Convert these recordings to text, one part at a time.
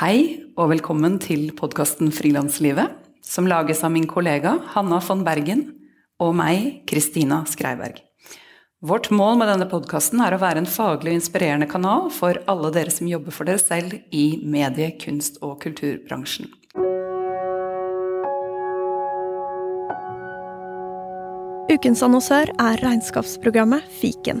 Hei og velkommen til podkasten Frilanslivet, som lages av min kollega Hanna von Bergen og meg, Kristina Skreiberg. Vårt mål med denne podkasten er å være en faglig og inspirerende kanal for alle dere som jobber for dere selv i medie-, kunst- og kulturbransjen. Ukens annonsør er regnskapsprogrammet Fiken.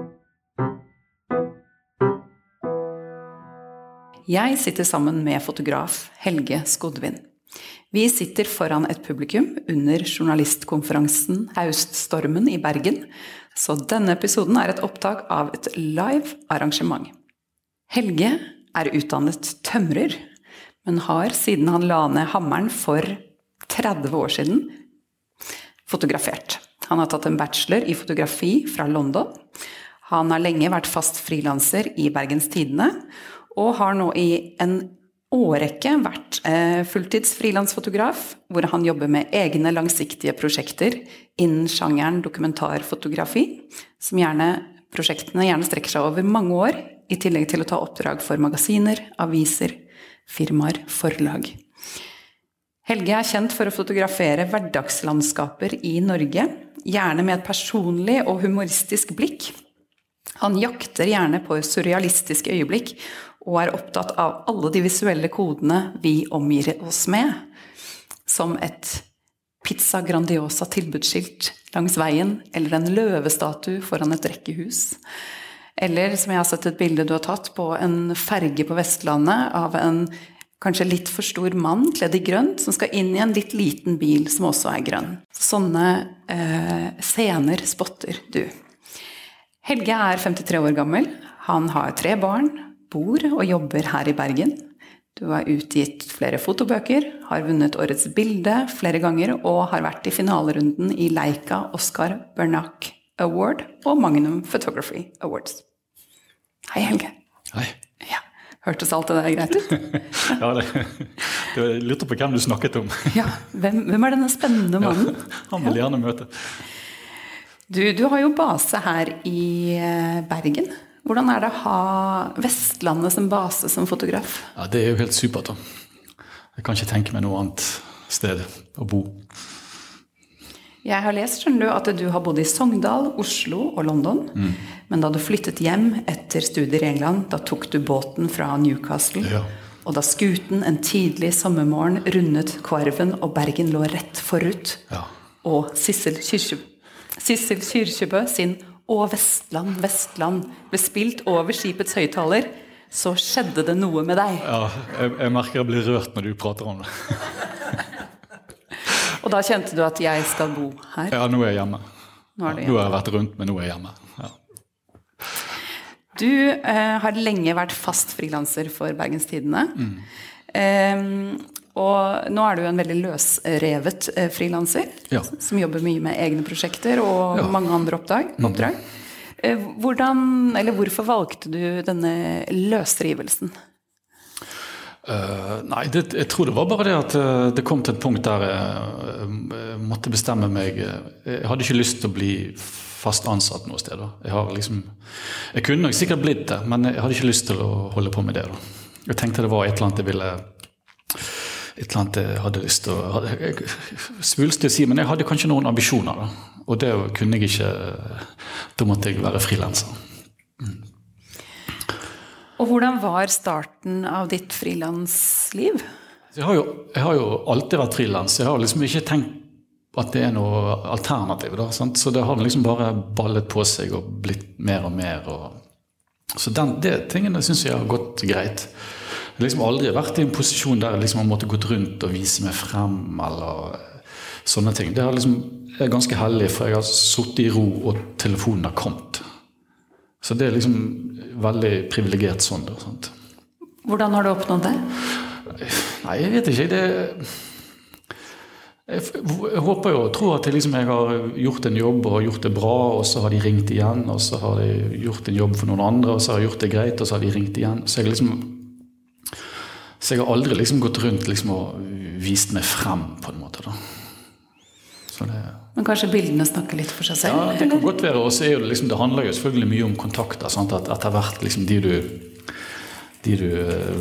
Jeg sitter sammen med fotograf Helge Skodvin. Vi sitter foran et publikum under journalistkonferansen Hauststormen i Bergen, så denne episoden er et opptak av et live arrangement. Helge er utdannet tømrer, men har siden han la ned hammeren for 30 år siden, fotografert. Han har tatt en bachelor i fotografi fra London. Han har lenge vært fast frilanser i Bergens Tidende, og har nå i en årrekke vært eh, fulltids frilansfotograf, hvor han jobber med egne langsiktige prosjekter innen sjangeren dokumentarfotografi, som gjerne, prosjektene gjerne strekker seg over mange år, i tillegg til å ta oppdrag for magasiner, aviser, firmaer, forlag. Helge er kjent for å fotografere hverdagslandskaper i Norge, gjerne med et personlig og humoristisk blikk. Han jakter gjerne på surrealistiske øyeblikk og er opptatt av alle de visuelle kodene vi omgir oss med, som et Pizza Grandiosa tilbudsskilt langs veien, eller en løvestatue foran et rekkehus. Eller som jeg har sett et bilde du har tatt på en ferge på Vestlandet av en kanskje litt for stor mann kledd i grønt som skal inn i en litt liten bil som også er grønn. Sånne eh, scener spotter du. Helge er 53 år gammel. Han har tre barn, bor og jobber her i Bergen. Du har utgitt flere fotobøker, har vunnet Årets bilde flere ganger og har vært i finalerunden i Leica Oscar Bernac Award og Magnum Photography Awards. Hei, Helge. Hei. Ja, Hørtes alt det der greit ut? ja, det, det lurte på hvem du snakket om. ja, hvem, hvem, er denne spennende mannen? Ja, han vil gjerne møte. Du, du har jo base her i eh, Bergen. Hvordan er det å ha Vestlandet som base som fotograf? Ja, Det er jo helt supert. da. Jeg kan ikke tenke meg noe annet sted å bo. Jeg har lest skjønner du, at du har bodd i Sogndal, Oslo og London. Mm. Men da du flyttet hjem etter studier i England, da tok du båten fra Newcastle. Ja. Og da skuten en tidlig sommermorgen rundet Kvarven og Bergen lå rett forut, ja. og Sissel Kyrkjebø, sin Å Vestland, Vestland ble spilt over skipets høyttaler, så skjedde det noe med deg. Ja, jeg, jeg merker jeg blir rørt når du prater om det. Og da kjente du at 'jeg skal bo her'? Ja, nå er jeg hjemme. Nå, er hjemme. nå har jeg vært rundt, men nå er jeg hjemme. Ja. Du eh, har lenge vært fast frilanser for Bergens Tidende. Mm. Eh, og nå er du en veldig løsrevet eh, frilanser, ja. som jobber mye med egne prosjekter og Ja. mange andre oppdrag. Mm. oppdrag. Eh, hvordan, eller hvorfor valgte du denne løsrivelsen? Uh, nei, det, jeg tror det var bare det at det kom til et punkt der jeg eh, måtte bestemme meg. Jeg hadde ikke lyst til å bli fast ansatt noe sted. Da. Jeg, har liksom, jeg kunne nok sikkert blitt det, men jeg hadde ikke lyst til å holde på med det. Da. Jeg tenkte det var et eller annet jeg ville et eller annet jeg hadde lyst til å hadde- Svulstig å si, men jeg hadde kanskje noen ambisjoner. Da. Og det kunne jeg ikke Da måtte jeg være frilanser. Og hvordan var starten av ditt frilansliv? Jeg har, jo, jeg har jo alltid vært frilans. Jeg har liksom ikke tenkt at det er noe alternativ. Da? Så det har liksom bare ballet på seg og blitt mer og mer. Og... Så den, det tingene syns jeg har gått greit. Jeg har liksom aldri vært i en posisjon der jeg liksom har måttet gått rundt og vise meg frem. eller sånne ting. Det er liksom, jeg er ganske heldig, for jeg har sittet i ro, og telefonen har kommet. Så det er liksom veldig privilegert sånn. Da, sant? Hvordan har du oppnådd det? Nei, jeg vet ikke. Det, Jeg, jeg håper jo og tror at jeg, liksom, jeg har gjort en jobb og gjort det bra, og så har de ringt igjen, og så har de gjort en jobb for noen andre, og så har jeg gjort det greit, og så har de ringt igjen. Så jeg, liksom, så jeg har aldri liksom gått rundt liksom, og vist meg frem, på en måte. Det, Men kanskje bildene snakker litt for seg selv? Ja, det kan eller? godt være. Og så det, liksom, det handler jo selvfølgelig mye om kontakter. Sant? At etter hvert liksom, de du de du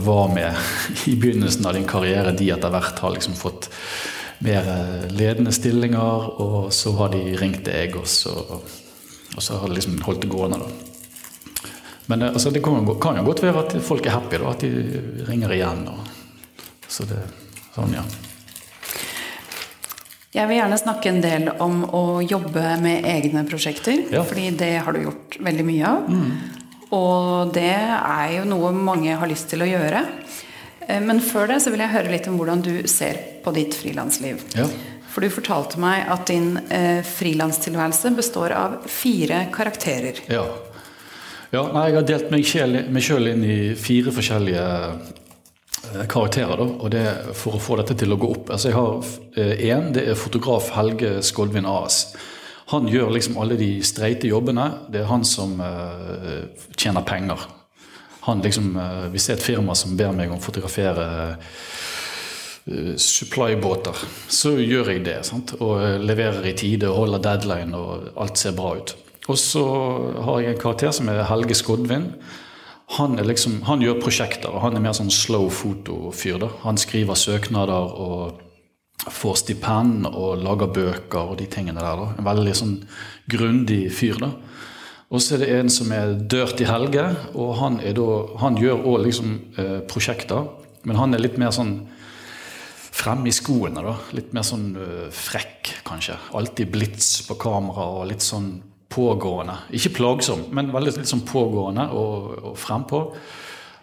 var med i begynnelsen av din karriere, de etter hvert har liksom fått mer eh, ledende stillinger, og så har de ringt deg, og så, og så har de liksom holdt det gående. da. Men eh, altså, det kan jo, kan jo, godt være at folk er happy, da, at de ringer igjen. Og, så det, sånn, ja. Jeg vil gjerne snakke en del om å jobbe med egne prosjekter. Ja. fordi det har du gjort veldig mye av. Mm. Og det er jo noe mange har lyst til å gjøre. Eh, men før det så vil jeg høre litt om hvordan du ser på ditt frilansliv. Ja. For du fortalte meg at din eh, frilanstilværelse består av fire karakterer. Ja. Ja nei, jeg har delt meg sjøl inn i fire forskjellige eh, karakterer. Da, og det for å få dette til å gå opp. Altså Jeg har én, eh, det er fotograf Helge Skolvin AS. Han gjør liksom alle de streite jobbene. Det er han som uh, tjener penger han liksom, uh, Hvis det er et firma som ber meg om å fotografere uh, supply-båter, så gjør jeg det. Sant? Og leverer i tide og holder deadline, og alt ser bra ut. Og så har jeg en karakter som er Helge Skodvin. Han, liksom, han, gjør prosjekter, og han er mer sånn slow fotofyr. Han skriver søknader og får stipend og lager bøker og de tingene der. Da. En veldig sånn grundig fyr. da. Og så er det en som er Dirty Helge, og han, da, han gjør òg liksom eh, prosjekter. Men han er litt mer sånn fremme i skoene, da. Litt mer sånn uh, frekk, kanskje. Alltid blits på kamera og litt sånn pågående. Ikke plagsom, men veldig sånn pågående og, og frempå.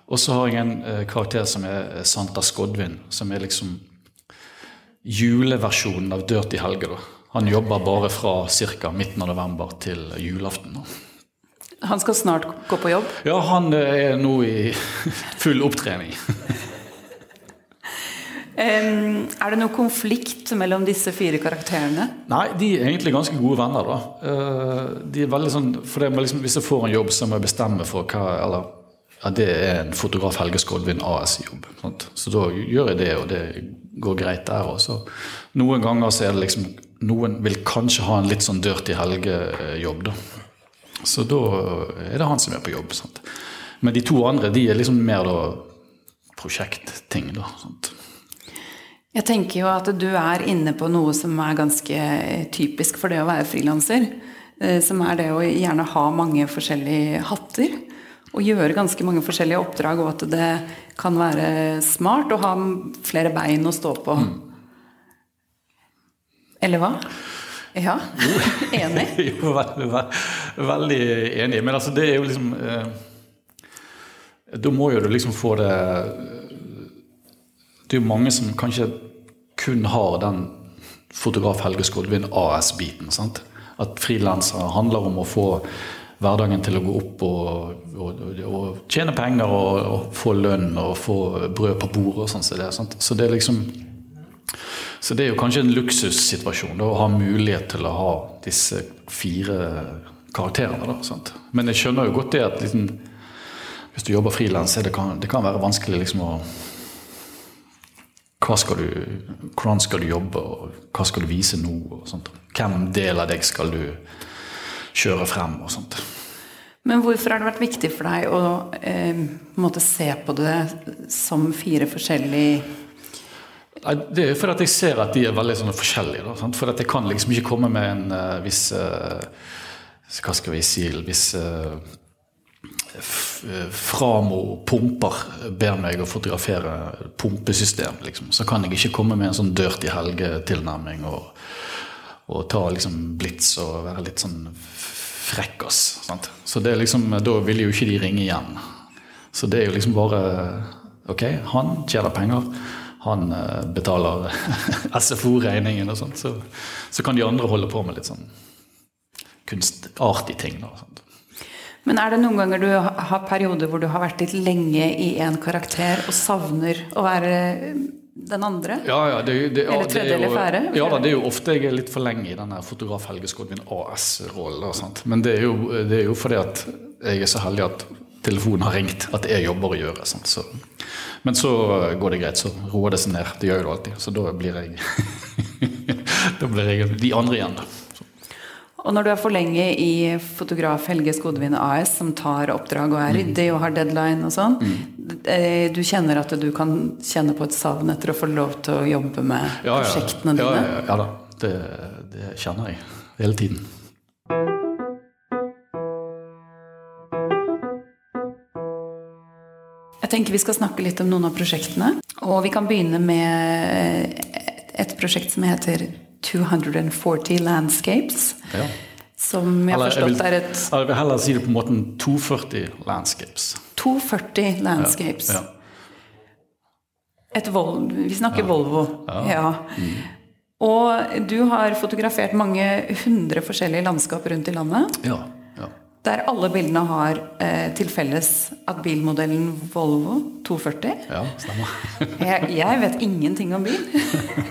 Og så har jeg en eh, karakter som er eh, Santa Skodvin, som er liksom juleversjonen av Dirty Helge. da. Han jobber bare fra ca. midten av november til julaften. da. Han skal snart gå på jobb? Ja, han er nå i full opptrening. Um, er det noe konflikt mellom disse fire karakterene? Nei, de er egentlig ganske gode venner. da. Uh, de er veldig sånn, for det liksom, Hvis jeg får en jobb, så må jeg bestemme for hva eller, ja, Det er en fotograf Helge Skolvin AS-jobb. Så da gjør jeg det, og det går greit der. Også. Noen ganger så er det liksom Noen vil kanskje ha en litt sånn dirty Helge-jobb. da. Så da er det han som er på jobb. Sant? Men de to andre de er liksom mer da prosjektting. da, sant? Jeg tenker jo at du er inne på noe som er ganske typisk for det å være frilanser. Eh, som er det å gjerne ha mange forskjellige hatter. Og gjøre ganske mange forskjellige oppdrag, og at det kan være smart å ha flere bein å stå på. Mm. Eller hva? Ja, enig. jo, veldig, veldig, enig. Men altså, det er jo liksom eh, Da må jo du liksom få det Det er jo mange som kanskje kun har den fotograf Helge Skodvin AS-biten. At frilansere handler om å få hverdagen til å gå opp og, og, og tjene penger og, og, få lønn og få brød på bordet og sånn. Så så det er liksom så det er jo kanskje en luksussituasjon da, å ha mulighet til å ha disse fire karakterene. Da? Men jeg skjønner jo godt det at liksom, hvis du jobber frilans, det, det kan være vanskelig liksom å hva skal du, Hvordan skal du jobbe, og hva skal du vise nå? og sånt. Hvem del av deg skal du kjøre frem? og sånt. Men hvorfor har det vært viktig for deg å eh, se på det som fire forskjellige det er fordi jeg ser at de er veldig sånn forskjellige. Da, for jeg kan liksom ikke komme med en uh, viss uh, Hva skal vi si Hvis uh, Framo pumper ber meg å fotografere pumpesystem, liksom, så kan jeg ikke komme med en sånn dirty helge-tilnærming og, og, ta liksom blits og være litt sånn frekkas. Sant? Så det er liksom, da vil jo ikke de ringe igjen. Så det er jo liksom bare Ok, han tjener penger han eh, betaler SFO-regningen og sånt, så, så, kan de andre holde på med litt sånn kunstartige ting. Da, Men er det noen ganger du har perioder hvor du har vært litt lenge i en karakter og savner å være den andre? Ja, ja, det, det, ja, Eller tredje er eller fjerde? Ja da, det er jo ofte jeg er litt for lenge i denne fotograf Helge Skodvin AS-rollen. Men det er, jo, det er jo fordi at jeg er så heldig at telefonen har ringt, at er jobber å gjøre. Så, men så går det greit, så roer det seg ned. Det gjør jo det alltid. Så da blir jeg Da blir jeg de andre igjen, da. Og når du er for lenge i fotograf Helge Skodvin AS, som tar oppdrag og er Mm. ryddig og har deadline og sånn, mm. du kjenner at du kan kjenne på et savn etter å få lov til å jobbe med Ja, ja, prosjektene ja, dine? ja, ja da. Det, det kjenner jeg hele tiden. Jeg tenker vi skal snakke litt om noen av prosjektene. Og vi kan begynne med et prosjekt som heter 240 Landscapes. Ja. Som jeg har Eller forstått er et jeg vil heller si det på måten 240 landscapes. 240 Landscapes. Ja. Vol vi snakker Volvo. Ja. Og du har fotografert mange hundre forskjellige landskap rundt i landet. Ja, ja. Der alle bildene har eh, til felles at bilmodellen Volvo 240 ja jeg, jeg vet ingenting om bil.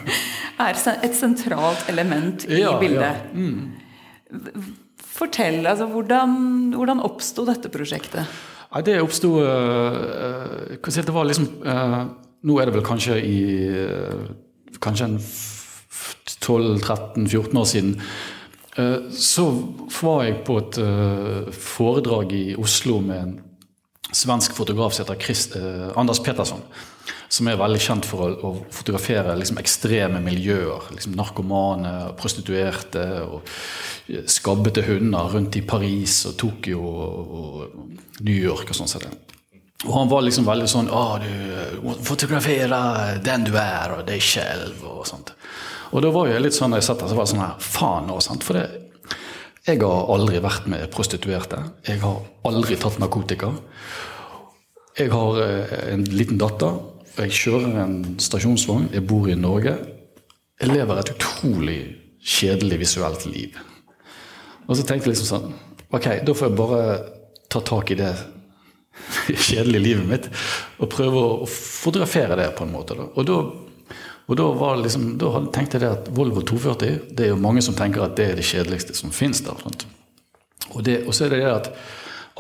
er et sentralt element i Ja, ja. bildet. Fortell, altså hvordan, hvordan oppsto dette prosjektet? Nei, det oppsto uh, Det var liksom uh, Nå er det vel kanskje i uh, Kanskje en 12-13-14 år siden. Eh, så var jeg på et eh, foredrag i Oslo med en svensk fotograf som heter Christ, eh, Anders Petersson. Som er veldig kjent for å, fotografere liksom, ekstreme miljøer. Liksom, narkomane, prostituerte og skabbete hunder rundt i Paris og Tokyo og, New York og sånn. Og han var liksom veldig sånn Å, du fotograferer den du er, og deg selv, og sånt. Og da var jeg litt sånn, når jeg satt der, så var det sånn her Faen nå, sant. For det, jeg har aldri vært med prostituerte. Jeg har aldri tatt narkotika. Jeg har eh, en liten datter. Jeg kjører en stasjonsvogn. Jeg bor i Norge. Jeg lever et utrolig kjedelig visuelt liv. Og så tenkte jeg liksom sånn Ok, da får jeg bare ta tak i det kjedelige livet mitt og prøve å fotografere det på en måte. Og da, og da, var det liksom, da tenkte jeg det at Volvo 240 Det er jo mange som tenker at det er det kjedeligste som fins der. sant? Og, det, og så er det det at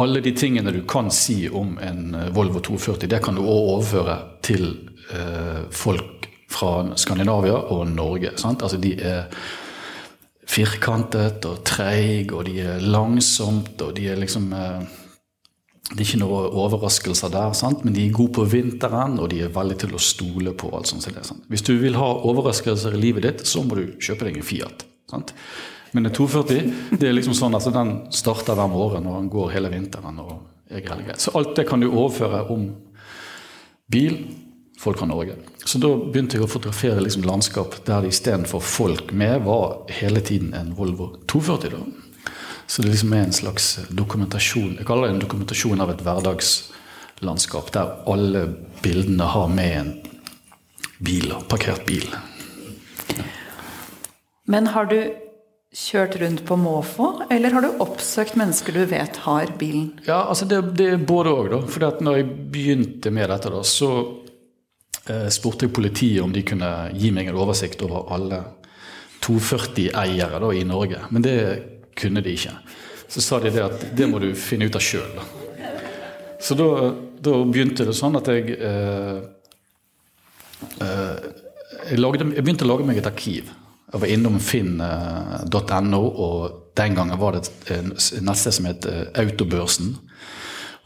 alle de tingene du kan si om en eh, Volvo 240, det kan du også overføre til eh, folk fra Skandinavia og Norge. Sant? Altså de er firkantet og treig, og de er langsomt, og de er liksom eh, Det er ikke noen overraskelser der, sant? men de er gode på vinteren, og de er veldig til å stole på. alt sånt sant? Hvis du vil ha overraskelser i livet ditt, så må du kjøpe deg en Fiat. Sant? Men en 240 det er liksom sånn at den starter hver morgen og den går hele vinteren. og er greit. Så alt det kan du overføre om bil, folk fra Norge. Så da begynte jeg å fotografere liksom landskap der det istedenfor folk med, var hele tiden en Volvo 240. da. Så det liksom er en slags dokumentasjon. Jeg kaller det en dokumentasjon av et hverdagslandskap der alle bildene har med en bil, parkert bil. Men har du kjørt rundt på måfå, eller har du oppsøkt mennesker du vet har bilen? Ja, altså det, det er både òg, da. For når jeg begynte med dette, da, så eh, spurte jeg politiet om de kunne gi meg en oversikt over alle 240-eiere da, i Norge. Men det kunne de ikke. Så sa de det at det må du finne ut av sjøl. Så da, da begynte det sånn at jeg eh, eh, jeg, lagde, jeg begynte å lage meg et arkiv. Jeg var innom finn.no, og den gangen var det et nettsted som het eh, Autobørsen.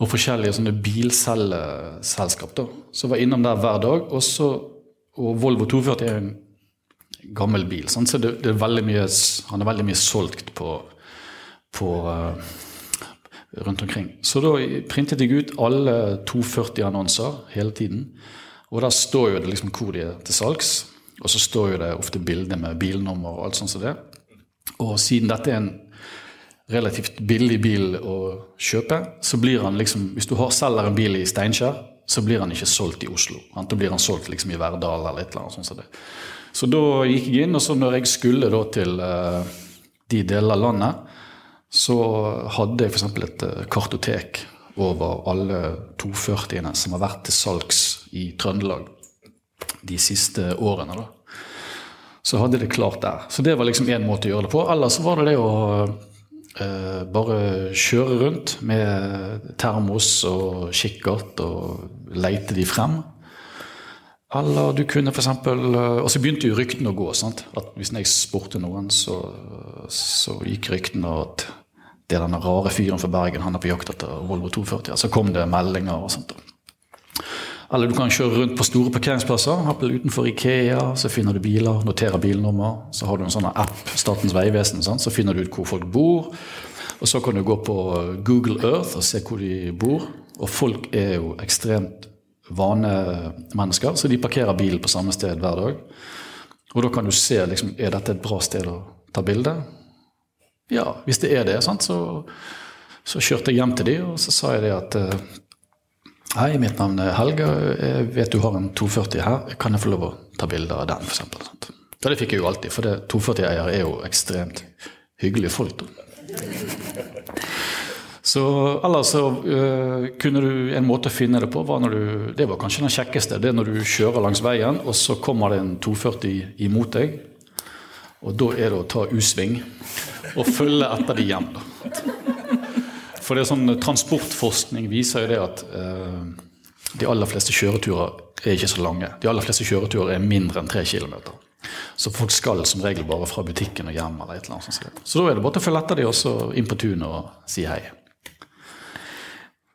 Og forskjellige sånne bilselgerselskap. da. Så jeg var innom der hver dag. Og, så, og Volvo 240 er en gammel bil, sant? så det, det er mye, han er veldig mye solgt på, på eh, rundt omkring. Så da printet jeg ut alle 240-annonser hele tiden. Og der står jo det liksom hvor de er til salgs. Og så står jo det ofte bilder med bilnummer og alt sånt som det. Og siden dette er en relativt billig bil å kjøpe, så blir han liksom Hvis du har, selger en bil i Steinkjer, så blir han ikke solgt i Oslo. Da blir han solgt liksom i Verdal eller et eller annet sånt som det. Så da gikk jeg inn, og så når jeg skulle da til eh, de delene av landet, så hadde jeg f.eks. et eh, kartotek over alle 240-ene som har vært til salgs i Trøndelag de siste årene. da. Så hadde jeg det klart der. Så det var liksom én måte å gjøre det på. Ellers var det det å eh, bare kjøre rundt med termos og kikkert og leite de frem. Eller du kunne f.eks. Og så begynte jo ryktene å gå. sant? At Hvis jeg spurte noen, så, så gikk ryktene at det er denne rare fyren fra Bergen, han er på jakt etter Volvo 240. Så kom det meldinger og sånt. Eller du kan kjøre rundt på store parkeringsplasser. Utenfor Ikea så finner du biler, noterer bilnummer. Så har du en sånn app, Statens vegvesen, så finner du ut hvor folk bor. Og så kan du gå på Google Earth og se hvor de bor. Og folk er jo ekstremt vanemennesker, så de parkerer bilen på samme sted hver dag. Og da kan du se liksom, er dette et bra sted å ta bilde. Ja, hvis det er det, sant, så, så kjørte jeg hjem til de, og så sa jeg det at Hei, mitt navn er Helge. Jeg vet du har en 240 her. Kan jeg få lov å ta bilde av den, f.eks.? Ja, det fikk jeg jo alltid, for 240-eiere er jo ekstremt hyggelige folk. Så ellers så uh, kunne du En måte å finne det på var når du Det var kanskje den kjekkeste. Det er når du kjører langs veien, og så kommer det en 240 imot deg. Og da er det å ta U-sving og følge etter de hjem. For det er sånn Transportforskning viser jo det at eh, de aller fleste kjøreturer er ikke så lange. De aller fleste kjøreturer er mindre enn tre kilometer. Så folk skal som regel bare fra butikken og hjem. eller et eller annet sånt. Så da er det bare å følge etter de også inn på tunet og si hei.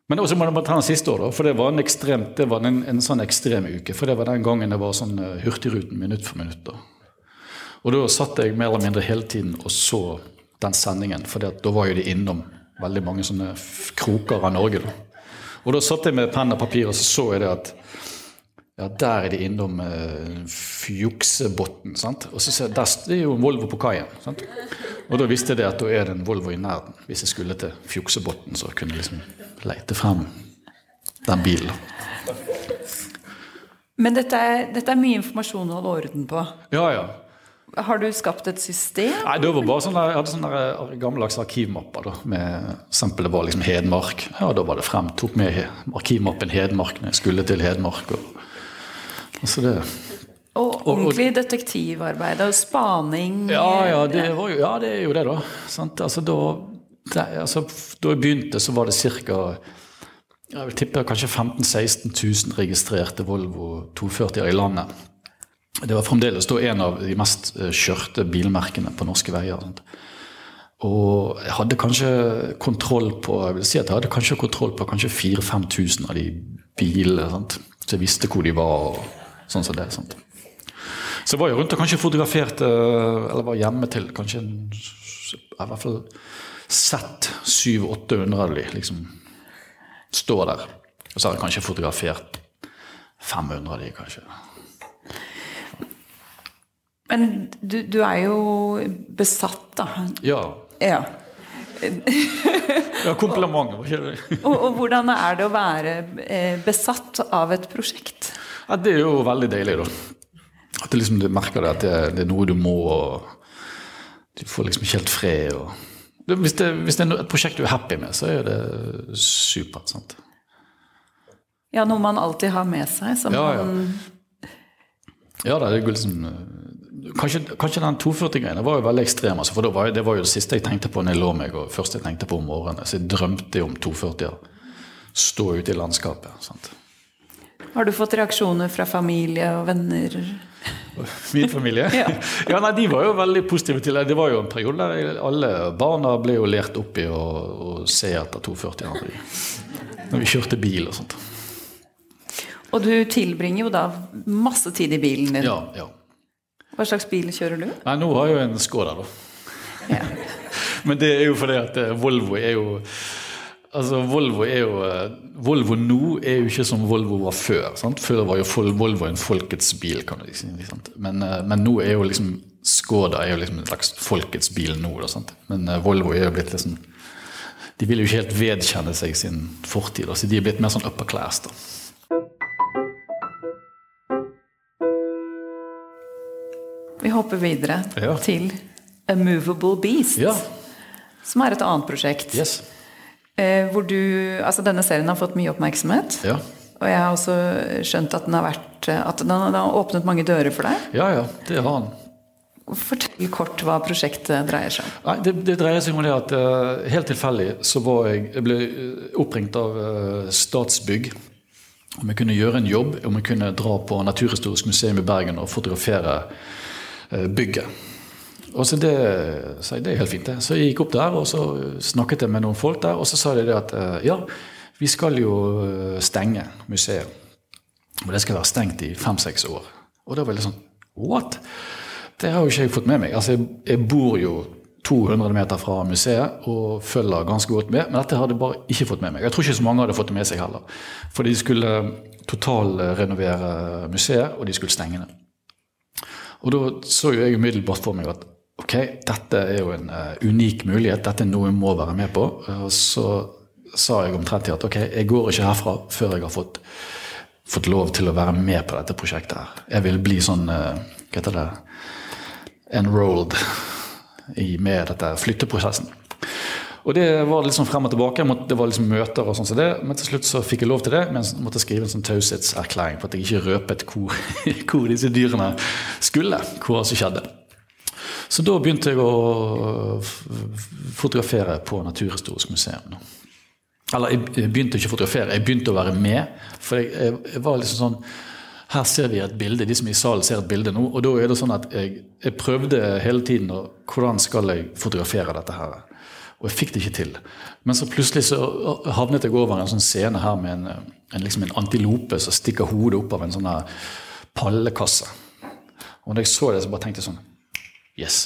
Men også må man ta den siste år, da, for det var en, ekstrem, det var en, en sånn ekstrem uke. For det var den gangen det var sånn eh, Hurtigruten minutt for minutt. Da. Og da satt jeg mer eller mindre hele tiden og så den sendingen, for da var jo de innom veldig mange sånne kroker av Norge. Da. Og da satt jeg med penn og papir og så så jeg det at ja, der er de innom eh, Fjuksebotn. Og så ser jeg, der, Det er jo en Volvo på kaien. Sant? Og da visste jeg det at da er det en Volvo i nærheten. Hvis jeg skulle til Fjuksebotn, så kunne jeg liksom leite frem den bilen. Men dette er, dette er mye informasjon å holde orden på? Ja, ja. Har du skapt et system? Nei, det var bare sånne, Jeg hadde sånne gammeldags arkivmapper. da, med eksempel Det var liksom Hedmark. Ja, Da var det frem. Tok med arkivmappen Hedmark når jeg skulle til Hedmark. Og, altså det. Og ordentlig detektivarbeid og spaning? Ja, ja, det, jo, ja, det er jo det, da. Altså, da, det, altså, da jeg begynte, så var det ca. Jeg vil tippe kanskje 15 000-16 000 registrerte Volvo 240 i landet. Det var fremdeles da en av de mest eh, kjørte bilmerkene på norske veier. Sant? Og jeg hadde kanskje kontroll på jeg vil si at jeg hadde kanskje kontroll på kanskje 4000-5000 av de bilene. Sant? Så jeg visste hvor de var. og sånn som det. Sant? Så jeg var jo rundt og kanskje fotograferte, eller var hjemme til kanskje i hvert fall sett 700-800 av de liksom stå der. Og så har jeg kanskje fotografert 500 av de, kanskje. Men du, du, er jo besatt, da. Ja. ja. ja, kompliment. og, og, og, hvordan er det å være eh, besatt av et prosjekt? Ja, Det er jo veldig deilig, da. At du liksom, merker det, at det, det, er noe du må, og du får liksom ikke helt fred. Og... Hvis, det, hvis det er et prosjekt du er happy med, så er det supert. sant? Ja, noe man alltid har med seg. Som ja, ja. Man... Ja, det er liksom Kanskje, kanskje den 240-greiene var jo veldig ekstrem. Altså, for var, Det var jo det siste jeg tenkte på når jeg lå meg, og først jeg tenkte på om morgenen. Så jeg drømte om 240-er. Stå ute i landskapet. Sant? Har du fått reaksjoner fra familie og venner? Min familie? ja. ja, nei, De var jo veldig positive til det. Det var jo en periode der alle barna ble jo lært opp i å, å se etter 240 når vi kjørte bil og sånt. Og du tilbringer jo da masse tid i bilen din. Ja, ja. Hva slags bil kjører du? Nei, Nå har jeg jo en Skoda, da. Ja. Men det er jo fordi at eh, Volvo er jo Altså, Volvo er jo eh, Volvo nå er jo ikke som Volvo var før. Sant? Før var jo Volvo en folkets bil, kan du si. Sant? Men, eh, men, nå er jo liksom Skoda er jo liksom en slags folkets bil nå. Da? Men Volvo er jo blitt liksom De vil jo ikke helt vedkjenne seg sin fortid. Så de er blitt mer sånn upper class. da. Vi hopper videre ja. til A Movable Beast, ja. som er et annet prosjekt. Yes. Eh, hvor du Altså, denne serien har fått mye oppmerksomhet. Ja. Og jeg har også skjønt at den har, vært, at den har, den har åpnet mange dører for deg. Ja, ja, det har den. Fortell kort hva prosjektet dreier seg om. Nei, det, det, dreier seg om det at uh, helt tilfeldig så var jeg Jeg ble oppringt av uh, Statsbygg om jeg kunne gjøre en jobb, om jeg kunne dra på Naturhistorisk museum i Bergen og fotografere bygget. Og så det, så det er helt fint, det. Så jeg gikk opp der, og så snakket jeg med noen folk der, og så sa de det at ja, vi skal jo stenge museet. Og det skal være stengt i fem-seks år. Og da var det sånn What? Det har jo ikke jeg fått med meg. Altså, jeg, jeg bor jo 200 meter fra museet og følger ganske godt med. Men dette hadde jeg bare ikke fått med meg. Jeg tror ikke så mange hadde fått det med seg heller. For de skulle totalrenovere museet, og de skulle stenge det. Og da så jo jeg umiddelbart for meg at ok, dette er jo en uh, unik mulighet, dette er noe jeg må være med på. Og så sa jeg omtrent at ok, jeg går ikke herfra før jeg har fått, fått lov til å være med på dette prosjektet her. Jeg vil bli sånn uh, Hva heter det? enrolled i, med dette flytteprosessen. Og det var litt sånn frem og tilbake. Det var liksom møter og sånn som det. Men til slutt så fikk jeg lov til det, men jeg måtte skrive en sånn taushetserklæring på at jeg ikke røpet hvor, hvor disse dyrene skulle. Hva som skjedde. Så da begynte jeg å fotografere på Naturhistorisk museum. Eller jeg begynte ikke å fotografere, jeg begynte å være med. For jeg, jeg var liksom sånn her ser vi et bilde, de som er i salen ser et bilde nå. Og da er det sånn at jeg, jeg prøvde hele tiden å, hvordan skal jeg fotografere dette her. Og jeg fikk det ikke til. Men så plutselig så havnet jeg over en sånn scene her med en, en, liksom en antilope som stikker hodet opp av en sånn pallekasse. Og når jeg så det, så bare tenkte jeg sånn Yes,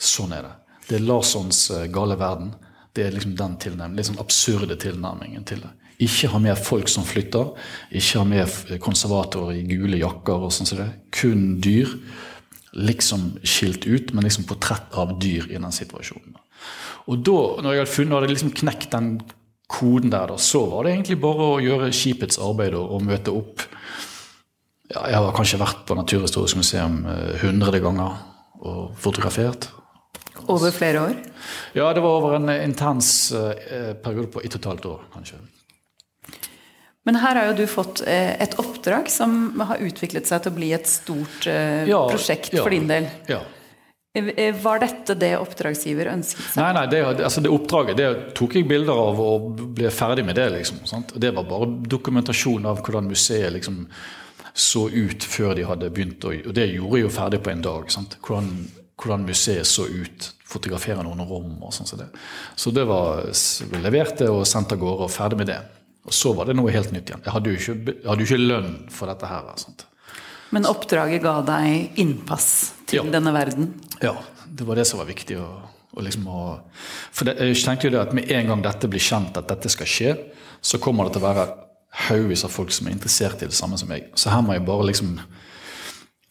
sånn er det. Det er Larssons eh, gale verden. Det er liksom den tilnærmingen, litt sånn absurde tilnærmingen til det. Ikke ha med folk som flytter. Ikke ha med konservatorer i gule jakker. og sånn som det. Kun dyr. Liksom skilt ut, men liksom portrett av dyr i den situasjonen. Og da, når jeg hadde funnet, hadde liksom knekt den koden der, da, så var det egentlig bare å gjøre skipets arbeid og, og møte opp. Ja, jeg har kanskje vært på Naturhistorisk museum hundrede ganger og fotografert. Over flere år? Ja, det var over en intens eh, periode på ett og et halvt år, kanskje. Men her har jo du fått eh, et oppdrag som har utviklet seg til å bli et stort prosjekt ja, prosjekt for din del. Ja. Eh, var dette det oppdragsgiver ønsket seg? Nei, nei det, altså det oppdraget det tok jeg bilder av og ble ferdig med det. liksom. Sant? Det var bare dokumentasjon av hvordan museet liksom så ut før de hadde begynt. Og det gjorde jeg jo ferdig på en dag. Sant? Hvordan, hvordan museet så ut. Fotografere noen rom og sånn. Så det, så det var leverte og sendt av gårde og ferdig med det. Og så var det noe helt nytt igjen. Jeg hadde jo ikke, hadde jo ikke lønn for dette her. Sant? Men oppdraget ga deg innpass til ja. denne verden? Ja, det var det som var viktig. Å, å liksom å, for det, jeg tenkte jo det at Med en gang dette blir kjent at dette skal skje, så kommer det til å være haugevis av folk som er interessert i det samme som meg. Så her må jeg bare liksom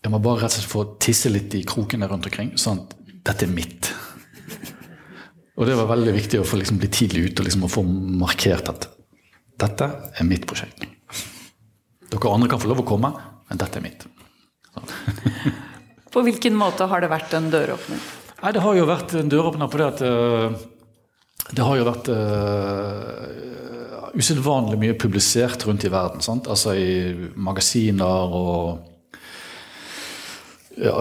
Jeg må bare rett og slett få tisse litt i krokene rundt omkring. Sånn at dette er mitt. Og det var veldig viktig å få liksom bli tidlig ute og liksom få markert at dette er mitt prosjekt. Dere andre kan få lov å komme, men dette er mitt. på hvilken måte har det vært en døråpner? Nei, Det har jo vært en døråpner på det at uh, det har jo vært uh, usedvanlig mye publisert rundt i verden. Sant? Altså i magasiner og ja,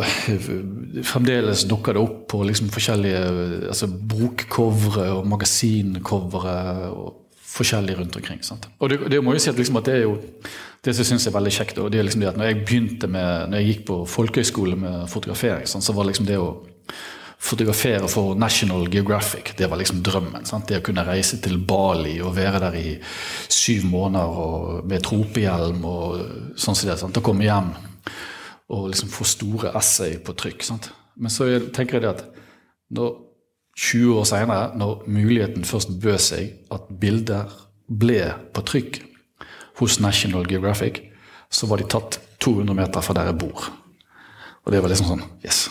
fremdeles dukker det opp på liksom forskjellige altså bokcovere og magasincovere. og forskjellig rundt omkring. Sant? Og det, det, må jo si at, liksom, at det er jo det som jeg er veldig kjekt. Og det er liksom det at når jeg begynte med, når jeg gikk på folkehøyskole med fotografering, sånn, så var liksom det å fotografere for National Geographic det var liksom drømmen. Sant? Det å kunne reise til Bali og være der i syv måneder med tropehjelm og sånn som det. Sant? Og komme hjem og liksom få store essay på trykk. Sant? Men så tenker jeg det at når 20 år seinere, når muligheten først bød seg at bilder ble på trykk hos National Geographic, så var de tatt 200 meter fra der jeg bor. Og det var liksom sånn Yes.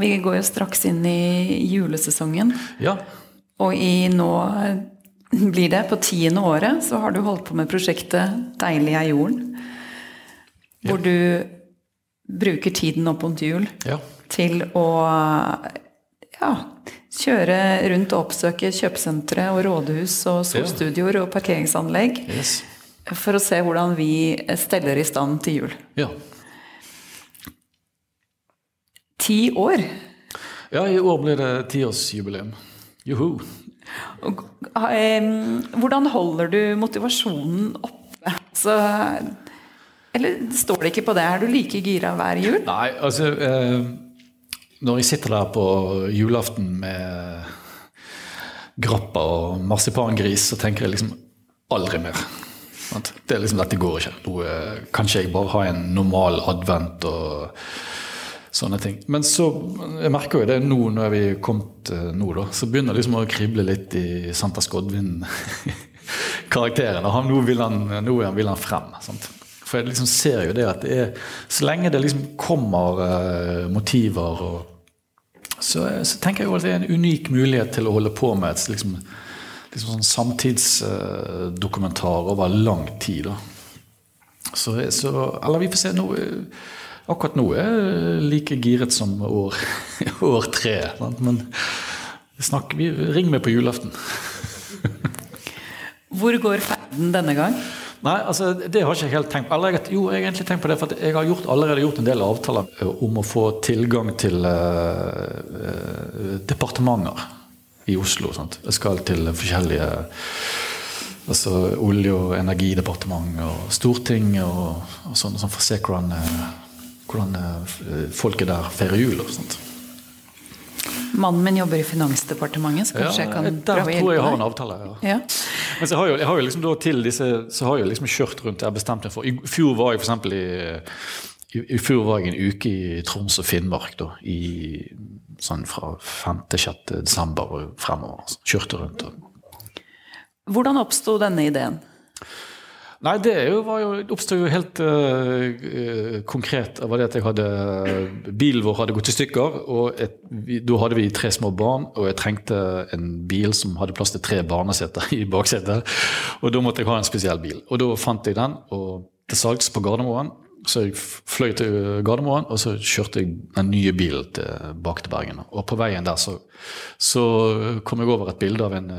Vi går jo straks inn i julesesongen. Ja. Og i nå blir det på tiende året så har du holdt på med prosjektet Deilig er jorden. Hvor ja. du bruker tiden opp mot jul ja. til å ja, Kjøre rundt og oppsøke kjøpesentre og rådhus og solstudioer og parkeringsanlegg Yes. for å se hvordan vi steller i stand til jul. Ja. Ti år. ja, i år blir det tiårsjubileum. Juhu. Eh, hvordan holder du motivasjonen oppe? Så, eller står det ikke på det? Er du like gira hver jul? Nei, altså eh, Når jeg sitter der på julaften med grappa og marsipangris, så tenker jeg liksom aldri mer. Det er liksom, Dette går ikke. Nå eh, kan ikke jeg bare ha en normal advent og sånne ting. Men så jeg merker jo det nå når vi er kommet eh, nå, da, så begynner det liksom å krible litt i Santa Skodvin-karakteren. Nå vil han, nå vil han frem. Sant? For jeg liksom ser jo det at det er Så lenge det liksom kommer eh, motiver og så, så tenker jeg jo at det er en unik mulighet til å holde på med et liksom, liksom sånn samtidsdokumentar over lang tid. Så, så Eller vi får se. Nå, akkurat nå er jeg like giret som år, år tre. Men snakk, vi, ring meg på julaften. Hvor går ferden denne gang? Nei, altså det har ikke jeg helt tenkt på. Eller, jo, jeg har egentlig tenkt på det, for jeg har gjort, allerede gjort en del avtaler eh, om å få tilgang til eh, eh, departementer i Oslo. Sant? Jeg skal til forskjellige altså Olje- og energidepartement og storting og, og sånn, sånn for å se hvordan, eh, hvordan folket der feirer jul. og sånt. Mannen min jobber i Finansdepartementet, så kanskje jeg kan der prøve å tror jeg hjelpe jeg har en avtale. ja. Ja. Men så har jeg, jeg har jo liksom til disse Så har jeg liksom kjørt rundt. Jeg har bestemt meg for I fjor var jeg eksempel i, i, I fjor var jeg en uke i Troms og Finnmark. da, i Sånn fra 5.-6. desember og fremover. Så kjørte rundt. og Hvordan oppsto denne ideen? Nei, det jo, jo, oppstod jo helt øh, konkret. av det at jeg hadde Bilen vår hadde gått i stykker, og da hadde vi tre små barn, og jeg trengte en bil som hadde plass til tre barneseter i baksetet. Og da måtte jeg ha en spesiell bil. Og da fant jeg den og til salgs på Gardermoen. Så jeg fløy til Gardermoen, og så kjørte jeg den nye bilen tilbake til Bergen. Og på veien der så, så kom jeg over et bilde av en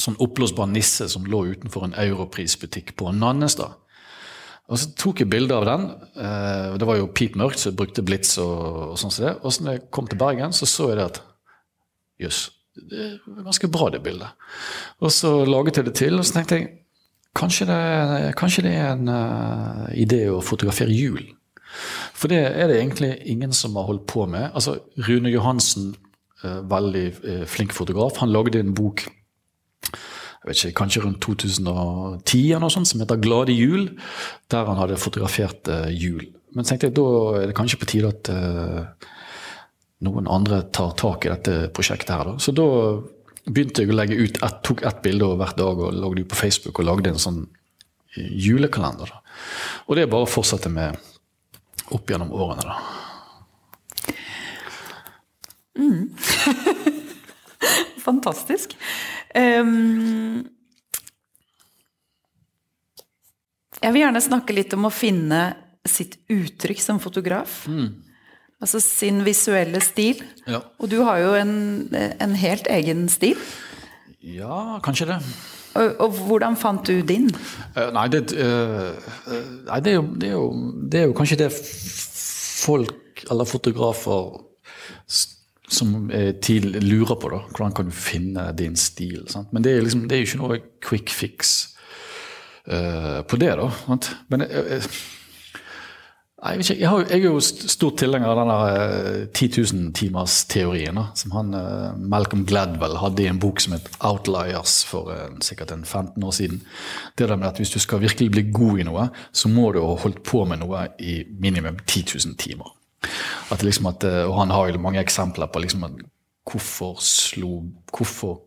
sånn oppblåsbar nisse som lå utenfor en europrisbutikk på Nannestad. Og så tok jeg bilde av den. Eh, det var jo pipmørkt, så jeg brukte blits og, sånn som det. Og så når jeg kom til Bergen, så så jeg det at jøss, det er ganske bra det bildet. Og så laget jeg det til, og så tenkte jeg kanskje det, kanskje det er en uh, idé å fotografere jul. For det er det egentlig ingen som har holdt på med. Altså, Rune Johansen, uh, veldig uh, flink fotograf, han lagde en bok jeg vet ikke, kanskje rundt 2010 eller noe sånt, som heter 'Glade jul', der han hadde fotografert uh, jul. Men så tenkte jeg da er det kanskje på tide at uh, noen andre tar tak i dette prosjektet her. Da. Så da begynte jeg å legge ut et, tok ett bilde hver dag og lagde ut på Facebook og lagde en sånn eh, julekalender. Da. Og det er bare å fortsette med opp gjennom årene, da. Fantastisk. Ehm, jeg vil gjerne snakke litt om å finne sitt uttrykk som fotograf. Altså sin visuelle stil. Ja. Og du har jo en, en helt egen stil. Ja, kanskje det. Og, og hvordan fant du din? Uh, nei, det, eh, nei det, er jo, det, er jo, det er jo kanskje det folk, eller fotografer, som til, lurer på. da, Hvordan kan du finne din stil? Sant? Men det er, liksom, det er jo ikke noe quick fix uh, på det, da. Sant? Men jeg, jeg, jeg, jeg, har, jeg er jo stor tilhenger av denne der, eh, 10 000-timers-teorien, som han, uh, Malcolm Gladwell hadde i en bok som het 'Outliers' for uh, sikkert en 15 år siden. Det der med at Hvis du skal virkelig bli god i noe, så må du ha holdt på med noe i minimum 10 000 timer. At liksom at, eh, og han har jo mange eksempler på liksom at hvorfor slo, hvorfor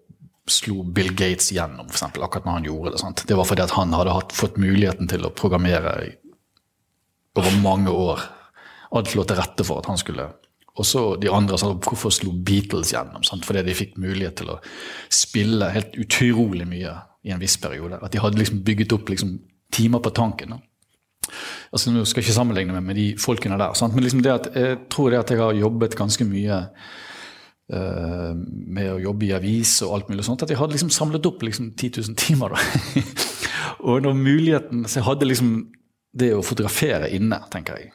slo Bill Gates gjennom, eksempel, akkurat når han gjorde det. Sant? Det var fordi at han hadde hatt, fått muligheten til å programmere over mange år. Alt lå til rette for at han skulle Og så de andre sa hvorfor slo Beatles gjennom? Sant? Fordi de fikk mulighet til å spille helt utrolig mye i en viss periode. At de hadde liksom bygget opp liksom timer på tanken. Da. Altså, nå skal jeg ikke sammenligne meg med de folkene der, sant? men liksom det at, jeg tror det at jeg har jobbet ganske mye uh, med å jobbe i avis og alt mulig sånt, at jeg hadde liksom samlet opp liksom 10 000 timer. da. og når muligheten, Så jeg hadde liksom det å fotografere inne, tenker jeg.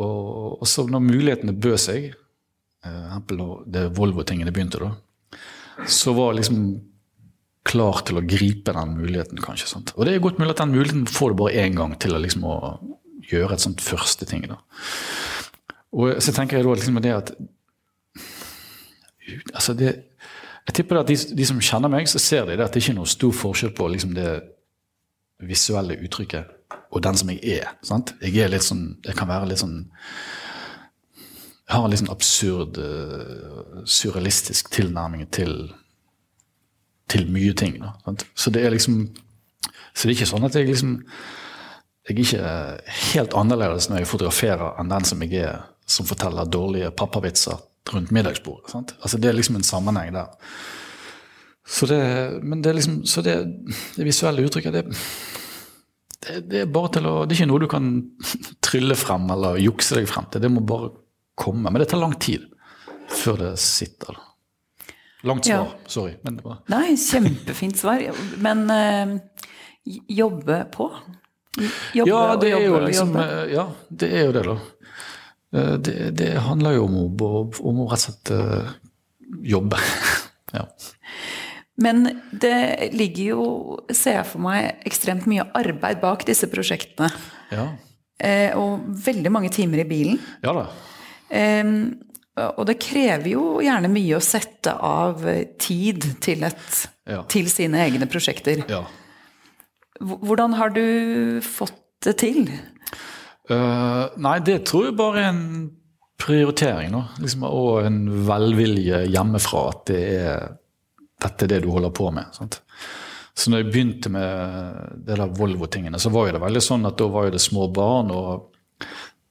Og, og så når mulighetene bød seg, eh, når det Volvo-tingene begynte, da, så var liksom klar til å gripe den muligheten, kanskje. Sant? Og det er godt mulig at den muligheten får du bare én gang til å, liksom, å gjøre et sånt første ting. da. Og så tenker jeg da liksom det at altså det, Jeg tipper at de, de, som kjenner meg, så ser de det at det ikke er noe stor forskjell på liksom det visuelle uttrykket og den som jeg er. Sant? Jeg er litt sånn, jeg kan være litt sånn Jeg har en litt sånn absurd, uh, surrealistisk tilnærming til, til mye ting. Da? Så det er liksom Så det er ikke sånn at jeg liksom Jeg er ikke helt annerledes når jeg fotograferer enn den som jeg er som forteller dårlige pappavitser rundt middagsbordet. Sant? Altså Det er liksom en sammenheng der. Så det, men det er liksom, så det, det visuelle uttrykket det, det, det, er bare til å, det er ikke noe du kan trylle frem eller jukse deg frem til. Det må bare komme. Men det tar lang tid før det sitter. Langt svar, ja. sorry. Var... Nei, kjempefint svar. Men øh, jobbe på? Jobbe ja, det er jo liksom, eh, ja, det er jo det, da. Eh, det, det, handler jo om å, om å rett og slett øh, jobbe. ja. Men det ligger jo, ser jeg for meg, ekstremt mye arbeid bak disse prosjektene. Ja. Eh, og veldig mange timer i bilen. Ja da. Eh, og det krever jo gjerne mye å sette av tid til, et, ja. til sine egne prosjekter. Ja. Hvordan har du fått det til? Uh, nei, det tror jeg bare er en prioritering. Nå. Liksom, og en velvilje hjemmefra at det er, dette er det du holder på med. Sant? Så når jeg begynte med det der Volvo-tingene, så var det veldig sånn at da var det små barn. og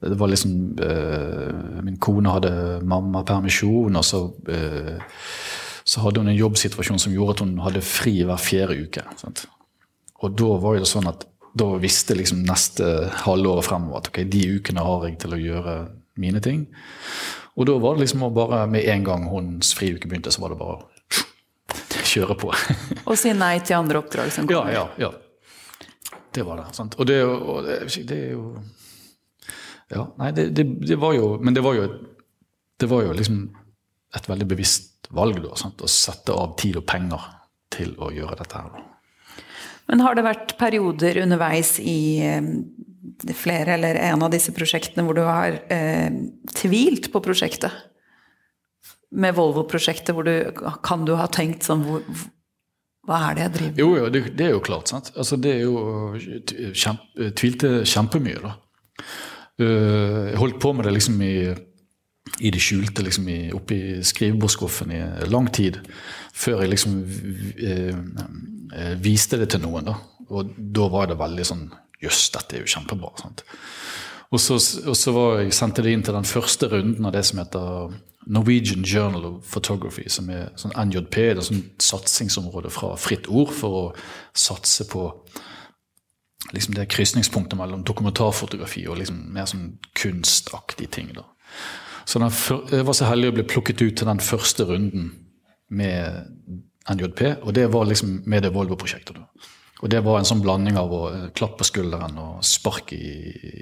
det var liksom uh, Min kone hadde mammapermisjon, og så, uh, så hadde hun en jobbsituasjon som gjorde at hun hadde fri hver fjerde uke. Sant? Og da var det sånn at da visste liksom neste halvåret fremover at ok, de ukene har jeg til å gjøre mine ting. Og da var det liksom bare med en gang hennes friuke begynte, så var det bare å kjøre på. og si nei til andre oppdrag som kommer. Ja, ja, ja. Det var det. sant? Og det, og det, det er jo Ja, nei, det, det, det, var jo Men det var jo, det var jo liksom et veldig bevisst valg, da. Sant? Å sette av tid og penger til å gjøre dette her. Men har det vært perioder underveis i eh, flere eller en av disse prosjektene hvor du har eh, tvilt på prosjektet? Med Volvo-prosjektet, hvor du kan du ha tenkt sånn hvor, Hva er det jeg driver med? Jo, jo det, det, er jo klart. sant? Altså, det er jo kjempe, Tvilte kjempemye, da. Jeg holdt på med det liksom i i det skjulte, liksom i, oppi skrivebordsskuffen i lang tid. Før jeg liksom eh, eh, viste det til noen. da. Og da var det veldig sånn Jøss, dette er jo kjempebra. sant? Og så, og så jeg, sendte det inn til den første runden av det som heter Norwegian Journal of Photography, som er sånn NJP, det er sånn satsingsområde fra Fritt Ord for å satse på liksom det krysningspunktet mellom dokumentarfotografi og liksom mer sånn kunstaktige ting. da. Så jeg var så heldig å bli plukket ut til den første runden med NJP, og det var liksom med det Volvo-prosjektet. Og det var en sånn blanding av å klappe på skulderen og spark i,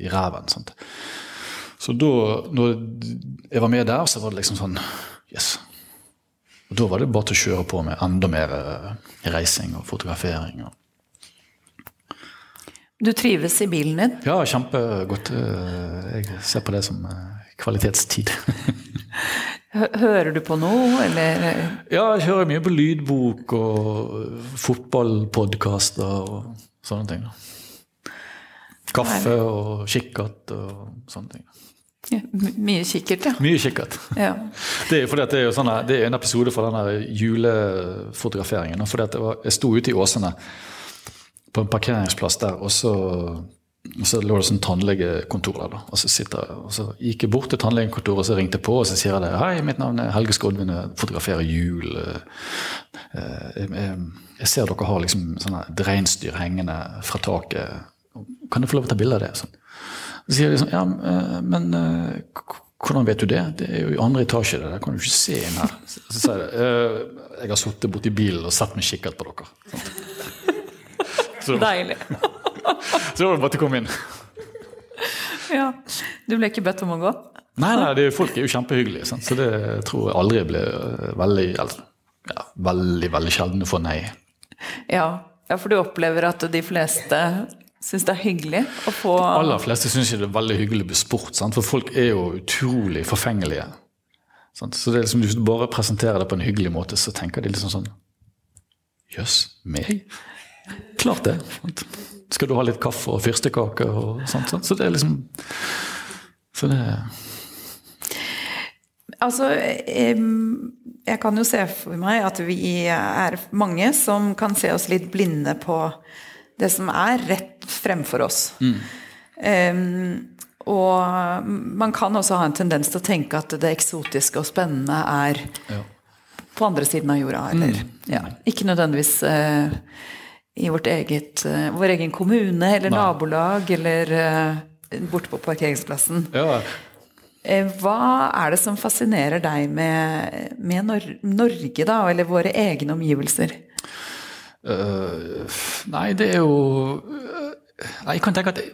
i ræven. Sant? Så da når jeg var med der, så var det liksom sånn Yes. Og da var det bare til å kjøre på med enda mer eh, reising og fotografering. Du trives i bilen din? Ja, kjempegodt. Eh, jeg ser på det som kvalitetstid. Hører du på noe, eller? Ja, jeg hører mye på lydbok og fotballpodkaster og sånne ting. Kaffe og kikkert og sånne ting. Ja, mye kikkert, ja. Mye kikkert. Ja. Det er fordi det er, sånne, det er en episode fra denne julefotograferingen. Fordi var, jeg sto ute i Åsene på en parkeringsplass der, og så og så lå det sånn tannlegekontor der. og Så, sitter, og så gikk jeg bort til tannlegekontoret og så ringte jeg på og så sier jeg det, hei, mitt navn er Helge Skodvin, jeg fotograferer jul. Eh, jeg, jeg ser dere har liksom sånne reinsdyr hengende fra taket. Kan jeg få lov å ta bilde av det? Sånn. Så sier de sånn, ja, eh, men eh, hvordan vet du det? Det er jo i andre etasje, det der kan du ikke se inn her. Så, sier jeg «Eh, jeg har sittet borti bilen og sett med kikkert på dere. Så, Deilig. så var det bare til å komme inn. Ja. Du ble ikke bedt om å gå? Nei, nei, det, folk er jo kjempehyggelige, sant? så det tror jeg aldri blir eh, veldig eller, ja, veldig, veldig sjelden å få nei. Ja. ja, for du opplever at de fleste syns det er hyggelig å få De aller fleste syns det er veldig hyggelig å bli spurt, sant? for folk er jo utrolig forfengelige. Sant? Så det er liksom, hvis du bare presenterer det på en hyggelig måte, så tenker de liksom sånn Jøss, meg? Klart det. Sant? Skal du ha litt kaffe og fyrstekake og sånt? Så det er liksom Så det Altså, jeg kan jo se for meg at vi er mange som kan se oss litt blinde på det som er rett fremfor oss. Em, og man kan også ha en tendens til å tenke at det eksotiske og spennende er ja. på andre siden av jorda, eller ja, ikke nødvendigvis eh, i vårt eget, eh, vår egen kommune eller Nei. nabolag eller eh, borte på parkeringsplassen. ja. Eh, Hva er det som fascinerer deg med, med Nor Norge, da, eller våre egne omgivelser? Uh, nei, det er jo jeg kan tenke at jeg,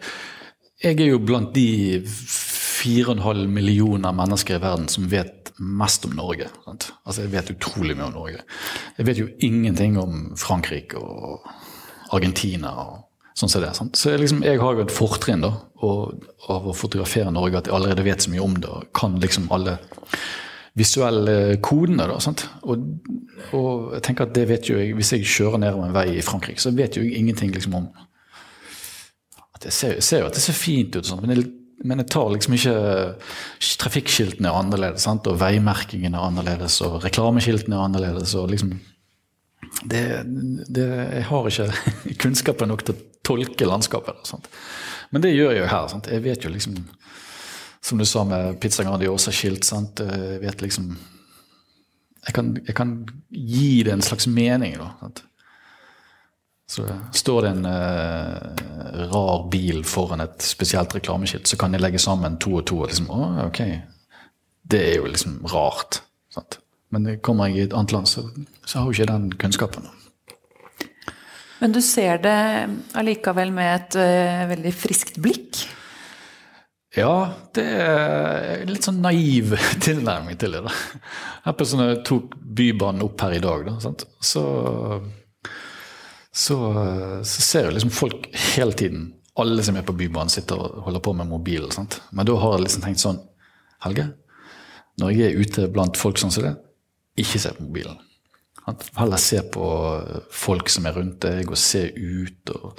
jeg er jo blant de 4,5 millioner mennesker i verden som vet mest om Norge. Sant? Altså, Jeg vet utrolig mye om Norge. Jeg vet jo ingenting om Frankrike og Argentina og sånn som det. Sant? Så jeg, liksom, jeg har jo et fortrinn da, av å fotografere Norge, at jeg allerede vet så mye om det og kan liksom alle visuelle kodene. da, sant? Og, og jeg tenker at det vet jo jeg, Hvis jeg kjører nedover en vei i Frankrike, så vet jo jeg ingenting liksom om at Jeg ser, ser jo at det ser fint ut, sånt, men, jeg, men jeg tar liksom ikke Trafikkskiltene er annerledes, sant? og veimerkingen er annerledes, og reklameskiltene er annerledes. og liksom det, det, Jeg har ikke kunnskapen nok til å tolke landskapet. Sant? Men det gjør jeg jo her. Sant? Jeg vet jo liksom Som du sa med Pizza Grandiosa-skilt. Jeg vet liksom jeg kan, jeg kan gi det en slags mening. da, sant? Så Står det en eh, rar bil foran et spesielt reklameskilt, så kan jeg legge sammen to og to. og liksom, å, ok, Det er jo liksom rart. sant? Men kommer jeg i et annet land, så, så har jo ikke den kunnskapen. Men du ser det allikevel med et uh, veldig friskt blikk. Ja, det er litt sånn naiv tilnærming til det. da. På sånn, jeg tok Bybanen opp her i dag, da, sant? Så, så, så ser jeg liksom folk hele tiden Alle som er på Bybanen, sitter og holder på med mobilen. Men da har jeg liksom tenkt sånn Helge, når jeg er ute blant folk sånn som det, ikke se på mobilen. Heller se på folk som er rundt deg, og se ut. og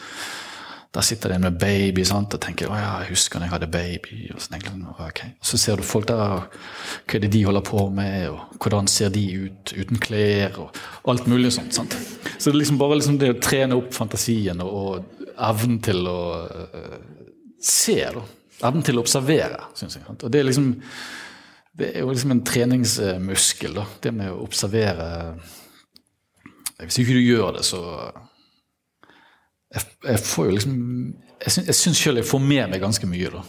Der sitter det en med baby sant? og tenker å ja, jeg husker når jeg hadde baby. Og så, tenker jeg, sånn, ok. så ser du folk der, hva er det de holder på med, og hvordan ser de ut uten klær, og alt mulig sånt. sant? Så det er liksom bare liksom det å trene opp fantasien og, og evnen til å uh, se. Evnen til å observere, syns jeg. sant? Og det er liksom det er jo liksom en treningsmuskel, da. Det med å observere Hvis ikke du gjør det, så Jeg, jeg får jo liksom Jeg jeg syns sjøl jeg får med meg ganske mye, da.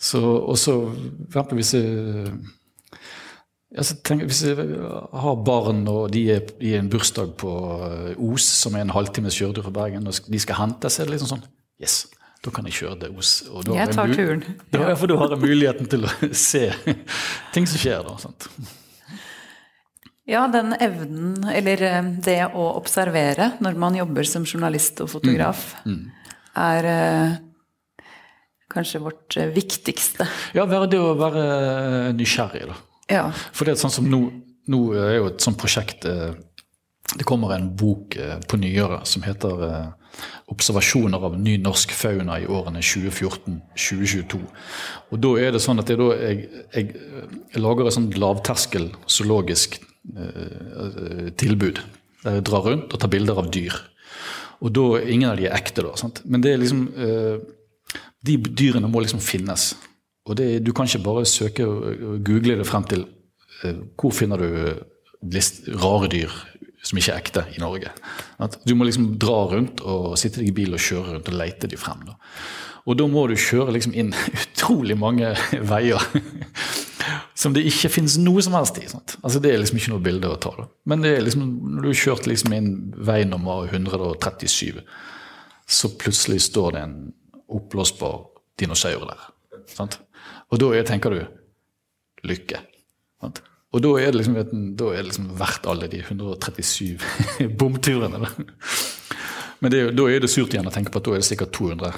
Så, og eksempel hvis jeg ja, så tenk, Hvis jeg har barn og de er i en bursdag på Os, som er en halvtimes kjøretur fra Bergen, og de skal hente, så er det liksom sånn Yes, da kan jeg kjøre til Os. Jeg tar turen. Da, ja, for da har jeg muligheten til å se ting som skjer da. Sant? Ja, den evnen, eller eh, det å observere når man jobber som journalist og fotograf, er eh, kanskje vårt eh, viktigste. Ja, være det å være nysgjerrig, da. Ja. For det er sånn som nå, nå er jo et sånt prosjekt eh, Det kommer en bok eh, på nyåret som heter eh, 'Observasjoner av ny norsk fauna i årene 2014-2022'. Og da er det sånn at jeg, jeg, jeg, jeg lager et sånt lavterskel zoologisk eh, tilbud. Der jeg drar rundt og tar bilder av dyr. Og da, Ingen av de er ekte, da. Sant? Men det er liksom eh, de dyrene må liksom finnes. Og det, du kan ikke bare søke og og google det frem til eh, hvor finner du list, rare dyr som ikke er ekte i Norge. At du må liksom dra rundt og sitte deg i bil og kjøre rundt og lete de frem. Da. Og da må du kjøre liksom inn utrolig mange veier som det ikke finnes noe som helst i. Sant? Altså Det er liksom ikke noe bilde å ta. Da. Men det er liksom, når du har kjørt liksom inn vei nummer 137, så plutselig står det en oppblåsbar dinosaur der. Sant? Og da er, tenker du lykke. Sant? Og da er, det liksom, da er det liksom verdt alle de 137 bomturene. Men det, da er det surt igjen å tenke på at da er det sikkert 200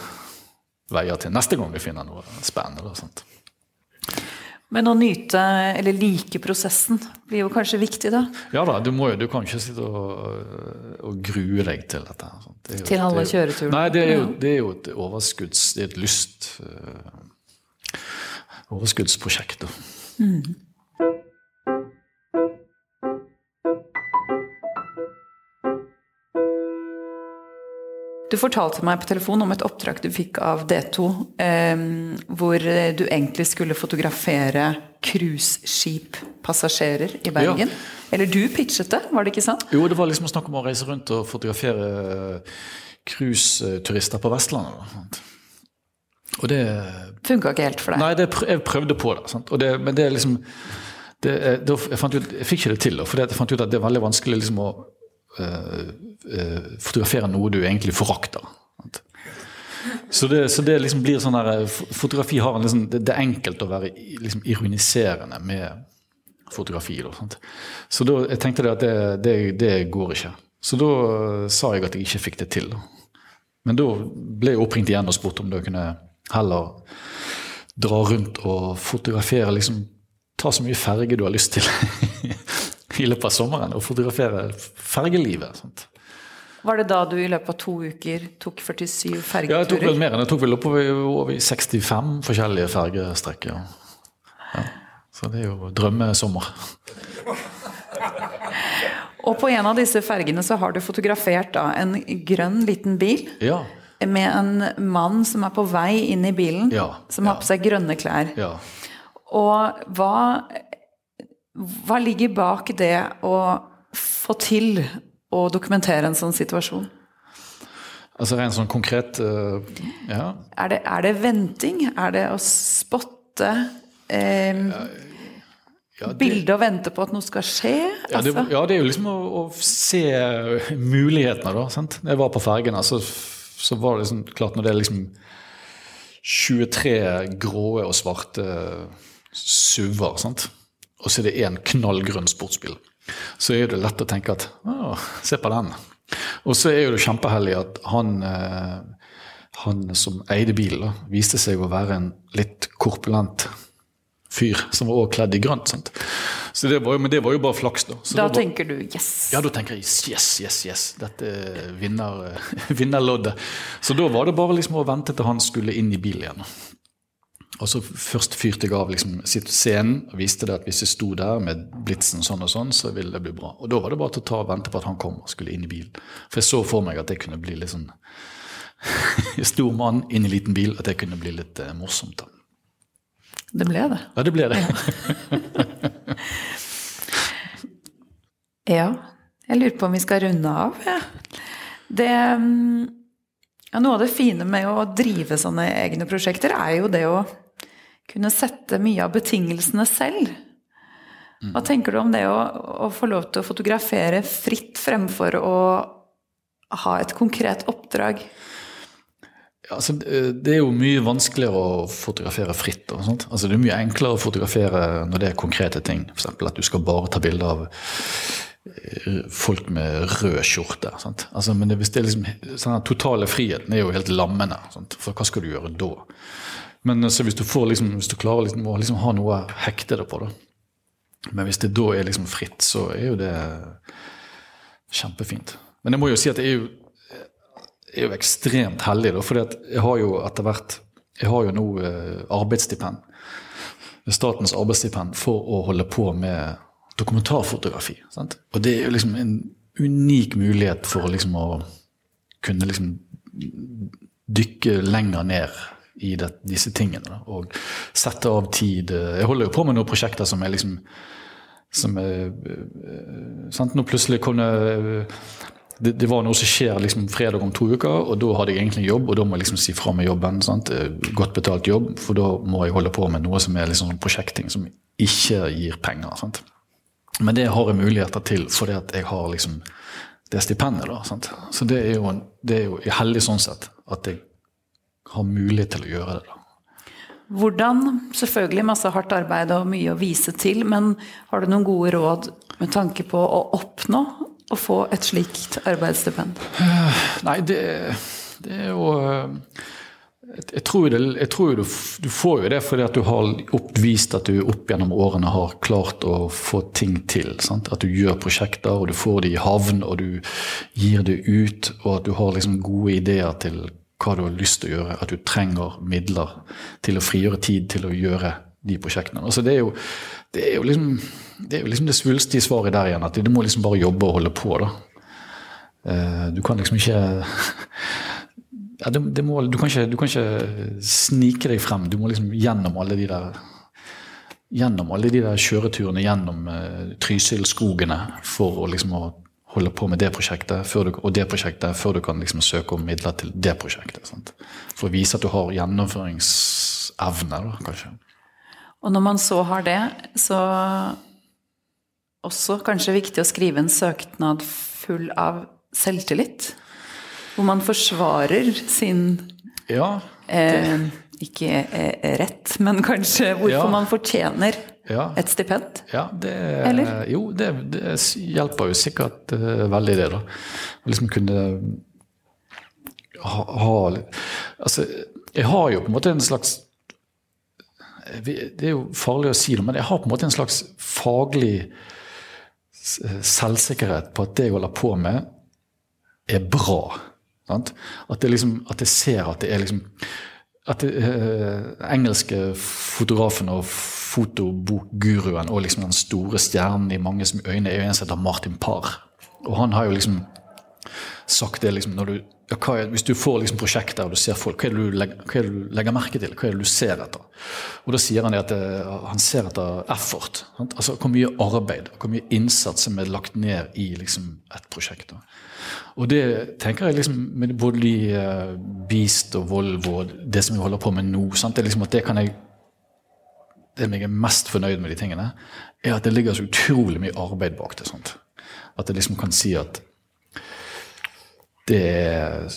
veier til neste gang vi finner noe spennende. Sant? Men å nyte, eller like prosessen, blir jo kanskje viktig, da? Ja da, du, må jo, du kan ikke sitte og, og grue deg til dette. Det til alle kjøreturene? Nei, det er, jo, det er, jo, et overskudds... Det er et lyst Øh, overskuddsprosjekt. Mm. Du fortalte meg på telefon om et oppdrag du fikk av D2, eh, hvor du egentlig skulle fotografere cruiseskippassasjerer i Bergen. Ja. Eller du pitchet det, var det ikke sant? Jo, det var liksom snakk om å reise rundt og fotografere cruiseturister på Vestlandet. Og det Funka ikke helt for deg? Nei, det, jeg prøvde på det. det men det er liksom det, jeg, jeg, ut, jeg, fikk ikke det til, for jeg fant ut at det er veldig vanskelig liksom å fotografere noe du egentlig forakter. Så det, så det liksom blir sånn der, eh, Fotografi har en liksom, det, det, er enkelt å være liksom ironiserende med fotografi. Da, så da, jeg tenkte at det, det, det, går ikke. Så da sa jeg at jeg ikke fikk det til. Da. Men da ble jeg oppringt igjen og spurt om du kunne heller dra rundt og fotografere liksom, Ta så mye ferge du har lyst til i løpet av sommeren og fotografere fergelivet. Sant? Var det da du i løpet av to uker tok 47 fergeturer? Ja, jeg tok vel mer enn jeg tok vel oppover over 65 forskjellige fergestrekker. Ja. Så det er jo drømmesommer. Og på en av disse fergene så har du fotografert da, en grønn liten bil. Ja. Med en mann som er på vei inn i bilen, ja, som har på seg grønne klær. Ja. Og hva hva ligger bak det å få til å dokumentere en sånn situasjon? Altså rent sånn konkret uh, ja. Er det, er det, venting? Er det å spotte eh, ja, bildet og vente på at noe skal skje? Ja, det, altså? ja, det er jo liksom å, å se mulighetene, da. Sant? Jeg var på fergen, så, så var det liksom klart når det er liksom 23 grå og svarte SUV-er, sant og så er det én knallgrønn sportsbil, så er det lett å tenke at å, se på den. Og så er det kjempeheldig at han, eh, han som eide bilen, viste seg å være en litt korpulent fyr som var også kledd i grønt. Sant? Så det var jo, men det var jo bare flaks, da. Så da var, tenker du yes? Ja, da tenker jeg yes, yes, yes. Dette er vinner, vinnerloddet. Så da var det bare liksom å vente til han skulle inn i bilen igjen. Og så først fyrte jeg av liksom, scenen og viste det at hvis jeg sto der med blitsen sånn og sånn, så ville det bli bra. Og da var det bare til å ta og vente på at han kom og skulle inn i bilen. For jeg så for meg at det kunne bli litt sånn Stor mann inn i liten bil, at det kunne bli litt eh, morsomt. da. Det ble det. Ja, det ble det. ja. Jeg lurer på om vi skal runde av. Ja. Det mm, ja, Noe av det fine med å drive sånne egne prosjekter, er jo det å kunne sette mye av betingelsene selv. Hva tenker du om det å, å, få lov til å fotografere fritt fremfor å ha et konkret oppdrag? Ja, altså, det er jo mye vanskeligere å fotografere fritt. Altså, det er mye enklere å fotografere når det er konkrete ting. F.eks. at du skal bare ta bilde av eh, folk med rød skjorte. Altså, men det, det liksom, sånn totale friheten er jo helt lammende. Sant? For hva skal du gjøre da? Men så hvis, du får, liksom, hvis, du klarer liksom, å liksom, ha noe å hekte det på, da. Men hvis det da er liksom fritt, så er jo det kjempefint. Men jeg må jo si at jeg er jo, jeg er jo ekstremt heldig, da, for jeg har jo etter hvert Jeg har jo nå eh, arbeidsstipend. Statens arbeidsstipend for å holde på med dokumentarfotografi. Sant? Og det er jo liksom en unik mulighet for liksom å kunne liksom dykke lenger ned i det, disse tingene. Da, og sette av tid. Jeg holder jo på med noen prosjekter som er liksom som er, eh, sant? Nå plutselig kom det det, det, var noe som skjer liksom fredag om to uker, og da hadde jeg egentlig jobb. Og da må jeg liksom si fra med jobben. Sant? Eh, godt betalt jobb, for da må jeg holde på med noe som er liksom prosjekting som ikke gir penger. Sant? Men det har jeg muligheter til fordi at jeg har liksom det stipendet. da, sant? Så det er, jo, det er jo heldig sånn sett at jeg har mulighet til å gjøre det. da. Hvordan, selvfølgelig masse hardt arbeid og mye å vise til, men har du noen gode råd med tanke på å oppnå å få et slikt arbeidsstipend? Nei, det, det er jo jeg tror, det, jeg tror du, du, får jo det fordi at du har oppvist at du opp gjennom årene har klart å få ting til. Sant? At du gjør prosjekter, og du får det i havn, og du gir det ut. Og at du har liksom gode ideer til hva du har lyst til å gjøre. At du trenger midler til å frigjøre tid til å gjøre de prosjektene. Altså det, er jo, det, er jo liksom, det er jo liksom det svulstige svaret der igjen. At du må liksom bare jobbe og holde på. da. Eh, du kan liksom ikke ja, det, det må, du, kan ikke, du, kan ikke, snike deg frem. Du må liksom gjennom alle de der gjennom alle de der kjøreturene gjennom uh, Trysilskogene for å liksom å holde på med det prosjektet du, og det prosjektet før du kan liksom søke om midler til det prosjektet. Sant? For å vise at du har gjennomføringsevne, da, kanskje. Og når man så har det, så også kanskje viktig å skrive en søknad full av selvtillit? Hvor man forsvarer sin ja, eh, Ikke eh, rett, men kanskje hvorfor ja. man fortjener ja. et stipend? Ja, det, Eller? Jo, det, det, hjelper jo sikkert uh, veldig, det, da. Å liksom kunne ha, ha Altså, jeg har jo på en måte en slags Det er jo farlig å si det, men jeg har på en måte en slags faglig selvsikkerhet på at det jeg holder på med, er bra. Sant? At, det liksom, at jeg ser at det er liksom at det, uh, engelske fotografen og fotobokguruen og liksom den store stjernen i manges øyne er jo en som heter Martin Parr. Og han har jo liksom sagt det liksom når du, ja, er, Hvis du får liksom prosjekter og du ser folk, hva er, du legger, hva er det du legger merke til? Hva er det du ser etter? Og da sier han at eh, han ser etter effort. Sant? Altså Hvor mye arbeid hvor mye innsats som er lagt ned i liksom et prosjekt. Da. Og det tenker jeg liksom med både de Beast og Volvo og det som vi holder på med nå sant? Det er liksom at det kan jeg Det jeg er mest fornøyd med de tingene, er at det ligger så utrolig mye arbeid bak det. Sant? At jeg liksom kan si at det er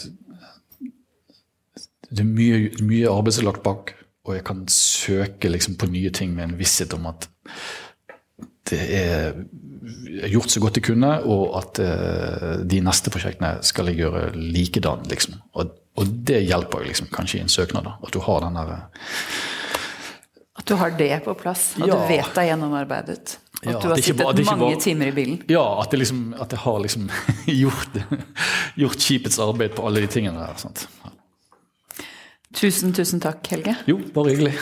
det er mye, mye arbeid som er lagt bak, og jeg kan søke liksom på nye ting med en visshet om at det er gjort så godt jeg kunne, og at uh, de neste prosjektene skal jeg gjøre likedan. Liksom. Og, og, det hjelper liksom, kanskje i en søknad. Da, at du har den der At du har det på plass, og ja. du vet deg gjennomarbeidet. At ja, du har sittet bare, mange bare, timer i bilen. Ja, at, det liksom, at jeg har liksom gjort, gjort skipets arbeid på alle de tingene der. Sant? Tusen, tusen takk, Helge. Jo, bare hyggelig.